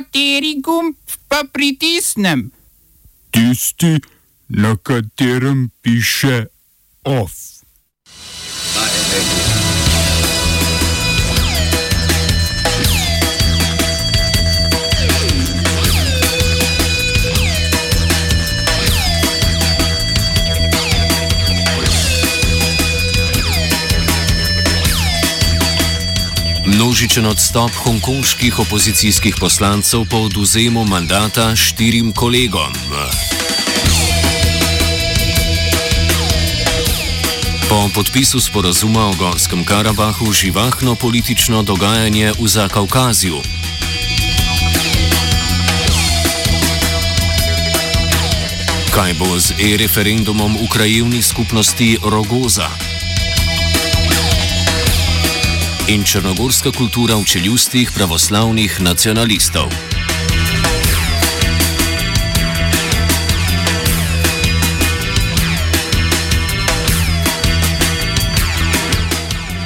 Kateri gumb pa pritisnem? Tisti, na katerem piše OF. Množičen odstop hongkonških opozicijskih poslancev po oduzemu mandata štirim kolegom. Po podpisu sporazuma o Gorskem Karabahu živahno politično dogajanje v Zakaukaziju. Kaj bo z e-referendumom v krajevni skupnosti Rogoza? In črnogorska kultura v čeljustih pravoslavnih nacionalistov.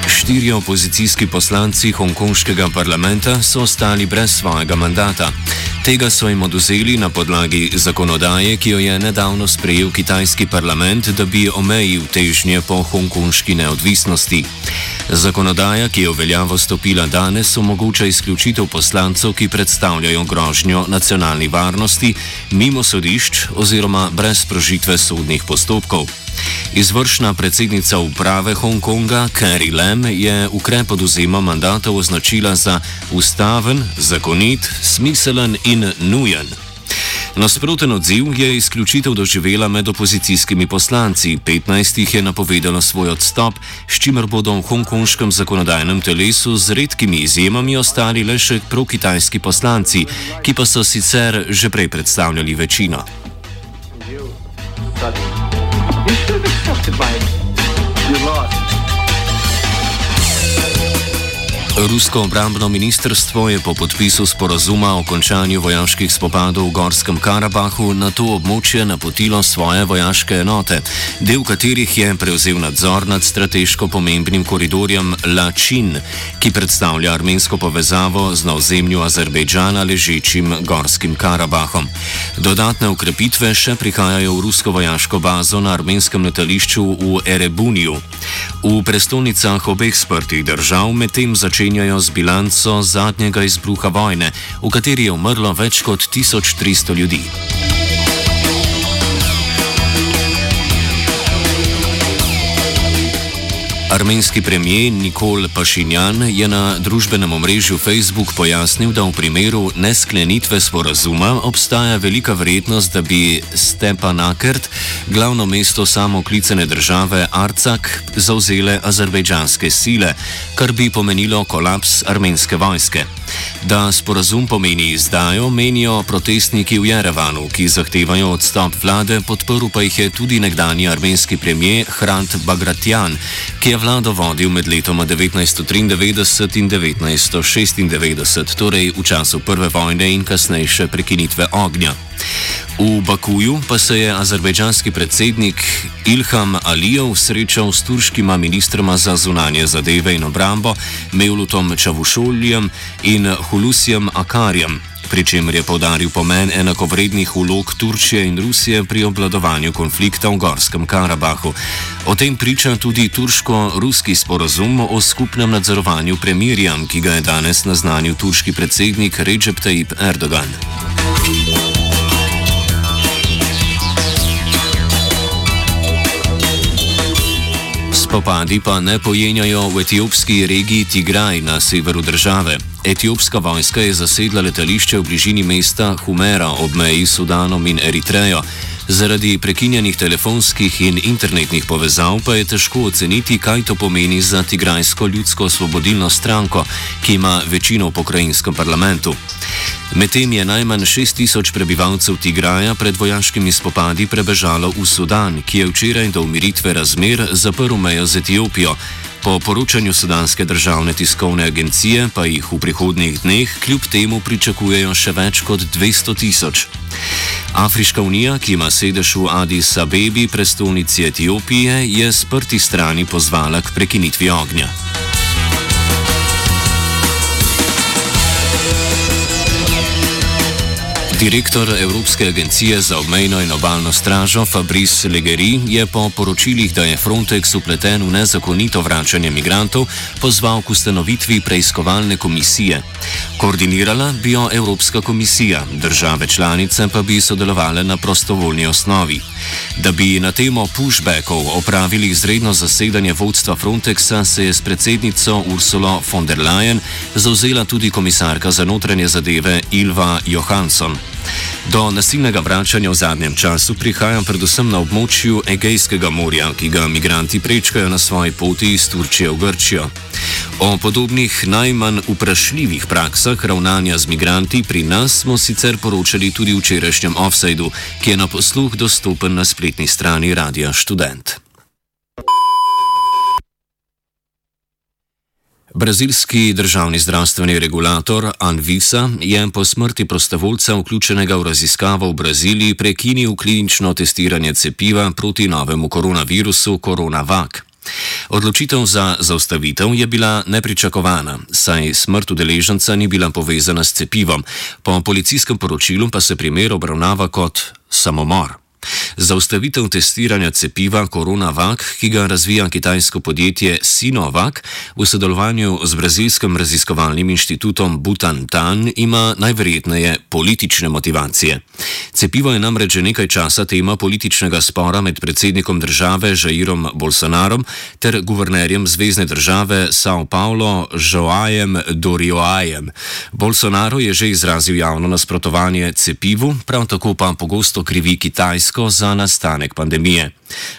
Štirje opozicijski poslanci hongkonškega parlamenta so ostali brez svojega mandata. Tega so jim oduzeli na podlagi zakonodaje, ki jo je nedavno sprejel kitajski parlament, da bi omejil težnje po hongkonški neodvisnosti. Zakonodaja, ki je v veljavo stopila danes, omogoča izključitev poslancev, ki predstavljajo grožnjo nacionalni varnosti, mimo sodišč oziroma brez sprožitve sodnih postopkov. Izvršna predsednica uprave Hongkonga, Carrie Lam, je ukrep oduzema mandata označila za ustaven, zakonit, smiselen in nujen. Nasproten odziv je izključitev doživela med opozicijskimi poslanci. 15 jih je napovedalo svoj odstop, s čimer bodo v hongkonškem zakonodajnem telesu z redkimi izjemami ostali le še prokitajski poslanci, ki pa so sicer že prej predstavljali večino. You should have accepted my your loss. Rusko obrambno ministrstvo je po podpisu sporazuma o končanju vojaških spopadov v Gorskem Karabahu na to območje napotilo svoje vojaške enote, del katerih je prevzel nadzor nad strateško pomembnim koridorjem Lačin, ki predstavlja armensko povezavo z na ozemlju Azerbejdžana ležečim Gorskim Karabahom. Dodatne ukrepitve še prihajajo v rusko vojaško bazo na armenskem letališču v Erebuniju. V prestolnicah obeh sprtih držav medtem začenjajo z bilanco zadnjega izbruha vojne, v kateri je umrlo več kot 1300 ljudi. Armenski premijer Nikol Pašinjan je na družbenem omrežju Facebook pojasnil, da v primeru nesklenitve sporazuma obstaja velika verjetnost, da bi Stepanakert, glavno mesto samoklicene države Arcak, zauzele azerbejdžanske sile, kar bi pomenilo kolaps armenske vojske. Da sporazum pomeni izdajo, menijo protestniki v Jerevanu, ki zahtevajo odstop vlade, podprl pa jih je tudi nekdani armenski premijer Hrant Bagratjan, ki je vlado vodil med letoma 1993 in 1996, torej v času prve vojne in kasnejše prekinitve ognja. V Bakuju pa se je azerbejdžanski predsednik Ilham Alijev srečal s turškima ministroma za zunanje zadeve in obrambo Mevlutom Čavušoljem in Hulusijem Akarjem, pri čemer je povdaril pomen enakovrednih vlog Turčije in Rusije pri obladovanju konflikta v Gorskem Karabahu. O tem priča tudi turško-ruski sporozum o skupnem nadzorovanju premirja, ki ga je danes naznanil turški predsednik Recep Tayyip Erdogan. Spopadi pa ne pojenjajo v etiopski regiji Tigraj na severu države. Etiopska vojska je zasedla letališče v bližini mesta Humera ob meji s Sudanom in Eritrejo. Zaradi prekinjenih telefonskih in internetnih povezav pa je težko oceniti, kaj to pomeni za Tigrajsko ljudsko osvobodilno stranko, ki ima večino v pokrajinskem parlamentu. Medtem je najmanj 6000 prebivalcev Tigraja pred vojaškimi spopadi prebežalo v Sudan, ki je včeraj do umiritve razmer zaprl mejo z Etiopijo. Po poročanju sudanske državne tiskovne agencije pa jih v prihodnjih dneh kljub temu pričakujejo še več kot 200 tisoč. Afriška unija, ki ima sedež v Addis Abebi, prestolnici Etiopije, je sprti strani pozvala k prekinitvi ognja. Direktor Evropske agencije za obmejno in obalno stražo Fabrice Legeri je po poročilih, da je Frontex upleten v nezakonito vračanje migrantov, pozval k ustanovitvi preiskovalne komisije. Koordinirala bi jo Evropska komisija, države članice pa bi sodelovale na prostovoljni osnovi. Da bi na temo pushbackov opravili izredno zasedanje vodstva Frontexa, se je s predsednico Ursulo von der Leyen zauzela tudi komisarka za notranje zadeve Ilva Johansson. Do nasilnega vračanja v zadnjem času prihaja predvsem na območju Egejskega morja, ki ga migranti prečkajo na svoji poti iz Turčije v Grčijo. O podobnih najmanj vprašljivih praksah ravnanja z migranti pri nas smo sicer poročali tudi v včerajšnjem offsajdu, ki je na posluh dostopen na spletni strani Radia Student. Brazilski državni zdravstveni regulator Anvisa je po smrti prostovoljca vključenega v raziskavo v Braziliji prekinil klinično testiranje cepiva proti novemu koronavirusu CoronaVac. Odločitev za zaustavitev je bila nepričakovana, saj smrt udeleženca ni bila povezana s cepivom, po policijskem poročilu pa se primer obravnava kot samomor. Zaustavitev testiranja cepiva CoronaVac, ki ga razvija kitajsko podjetje Sinovac v sodelovanju z brazilskim raziskovalnim inštitutom Butantan, ima najverjetneje politične motivacije. Cepivo je namreč že nekaj časa tema političnega spora med predsednikom države Jairom Bolsonarom ter guvernerjem zvezdne države Sao Paulo Joajem Dorioajem. Bolsonaro je že izrazil javno nasprotovanje cepivu, prav tako pa pogosto krivi Kitajsko Kitajsko za nastanek pandemije.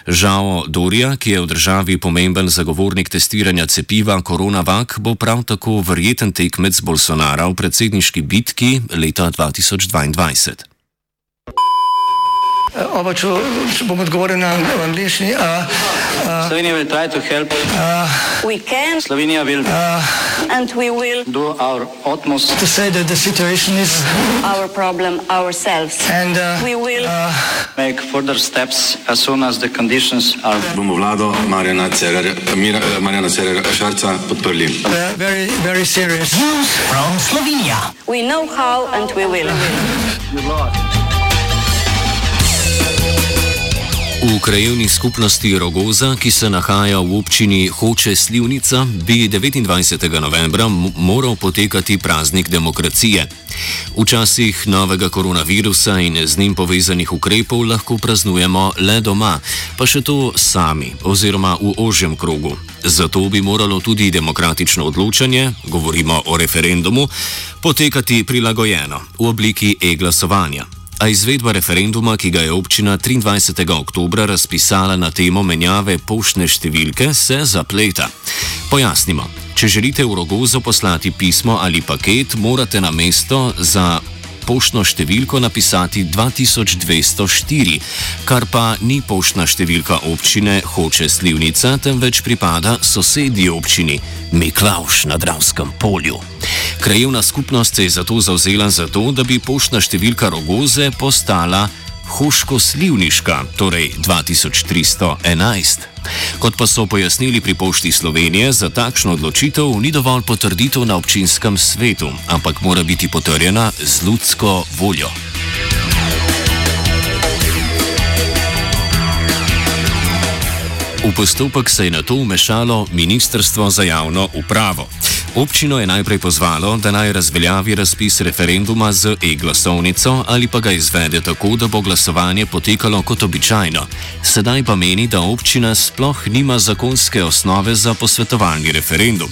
Žao Dorija, ki je v državi pomemben zagovornik testiranja cepiva CoronaVac, bo prav tako verjeten tekmec Bolsonara v predsedniški bitki leta 2022. Oba, če, če bom odgovoril na angliški. Slovenija will try to help. We can Slovenija will and we will do our utmost To say that the situation is our problem ourselves. and uh, We will make further steps as soon as the conditions are bomo vlado Marjana Cererja, Mira, Marjana Cererja Šarca podprli. uh, very, very serious. we know how and we will. V krajevni skupnosti Rogoza, ki se nahaja v občini Hoče Slivnica, bi 29. novembra moral potekati praznik demokracije. V časih novega koronavirusa in z njim povezanih ukrepov lahko praznujemo le doma, pa še to sami oziroma v ožjem krogu. Zato bi moralo tudi demokratično odločanje, govorimo o referendumu, potekati prilagojeno v obliki e-glasovanja. A izvedba referenduma, ki ga je občina 23. oktober razpisala na temo menjave poštne številke, se zapleta. Pojasnimo. Če želite v Rogozo poslati pismo ali paket, morate na mesto za poštno številko napisati 2204, kar pa ni poštna številka občine Hoče Slivnica, temveč pripada sosednji občini Miklauš na Dravskem polju. Krajevna skupnost se je zato zauzela za to, da bi poštna številka Rogoze postala Hoško-Slivniška, torej 2311. Kot pa so pojasnili pri Pošti Slovenije, za takšno odločitev ni dovolj potrditev na občinskem svetu, ampak mora biti potrjena z ljudsko voljo. V postopek se je na to umešalo Ministrstvo za javno upravo. Občino je najprej pozvalo, da naj razveljavi razpis referenduma z e-glasovnico ali pa ga izvede tako, da bo glasovanje potekalo kot običajno. Sedaj pa meni, da občina sploh nima zakonske osnove za posvetovalni referendum.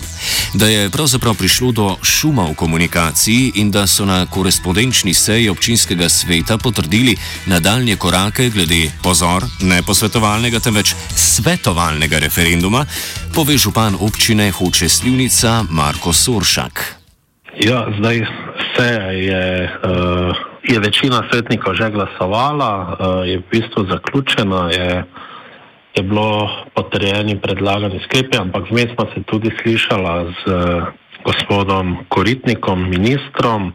Da je pravzaprav prišlo do šuma v komunikaciji in da so na korespondenčni seji občinskega sveta potrdili nadaljnje korake glede pozor, ne posvetovalnega, temveč svetovalnega referenduma, pove župan občine Hoče Slivnica Marko Soršak. Ja, zdaj se je, uh, je večina svetnikov že glasovala, uh, je v bistvu zaključeno, je, je bilo potrjeni predlagani sklepi, ampak vmes smo se tudi slišala z uh, gospodom Koritnikom, ministrom,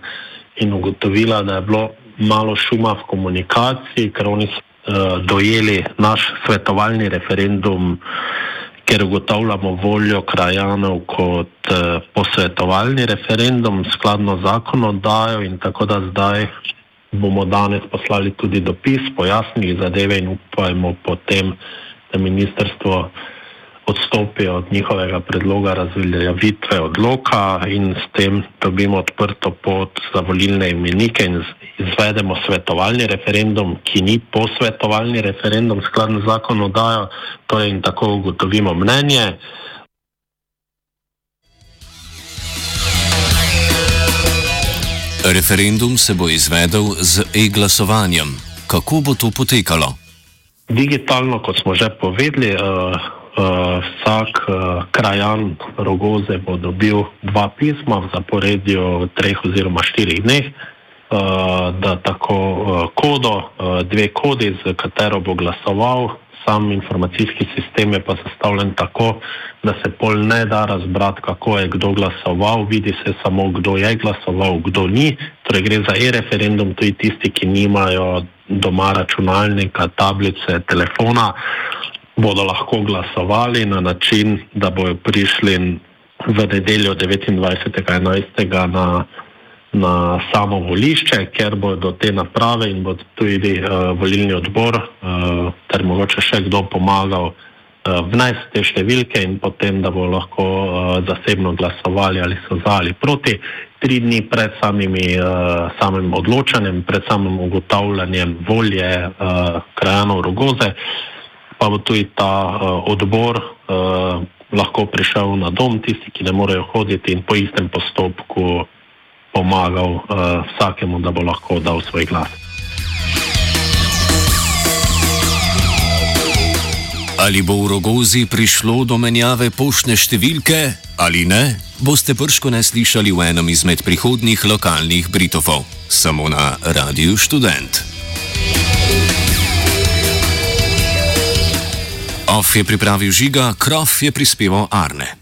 in ugotovila, da je bilo malo šuma v komunikaciji, ker oni so uh, dojeli naš svetovalni referendum ker ugotavljamo voljo krajanov kot eh, posvetovalni referendum skladno z zakonodajo in tako da zdaj bomo danes poslali tudi dopis, pojasnili zadeve in upajmo potem, da ministrstvo odstopi od njihovega predloga razveljavitve odloka in s tem dobimo odprto pot za volilne imenike in izvedemo svetovalni referendum, ki ni posvetovalni referendum, skladno z zakonodajo, torej in tako ugotovimo mnenje. Referendum se bo izvedel z e-glasovanjem. Kako bo to potekalo? Digitalno, kot smo že povedali, uh, vsak uh, krajan rogoze bo dobil dva pisma v zaporedju treh oziroma štirih dneh, uh, da tako uh, kodo, uh, dve kodi, z katero bo glasoval. Sam informacijski sistem je pa sestavljen tako, da se pol ne da razbrati, kako je kdo glasoval, vidi se samo, kdo je glasoval, kdo ni. Torej gre za e-referendum, tudi tisti, ki nimajo doma računalnika, tablice, telefona, bodo lahko glasovali na način, da bodo prišli v nedeljo 29.11. na, na samo volišče, ker bodo te naprave in bo tudi uh, volilni odbor uh, ter mogoče še kdo pomagal uh, vnesti te številke in potem, da bo lahko uh, zasebno glasovali ali so za ali proti. Tri dni pred samimi, uh, samim odločanjem, pred samim ugotavljanjem volje uh, krajanov Rogoze, uh, pa bo tudi ta uh, odbor uh, lahko prišel na dom, tisti, ki ne morejo hoditi in po istem postopku pomagal uh, vsakemu, da bo lahko dal svoj glas. Ali bo v rogozi prišlo do menjave poštne številke ali ne, boste prško ne slišali v enem izmed prihodnih lokalnih Britofov, samo na Radiu Student. Off je pripravil žiga, krof je prispeval Arne.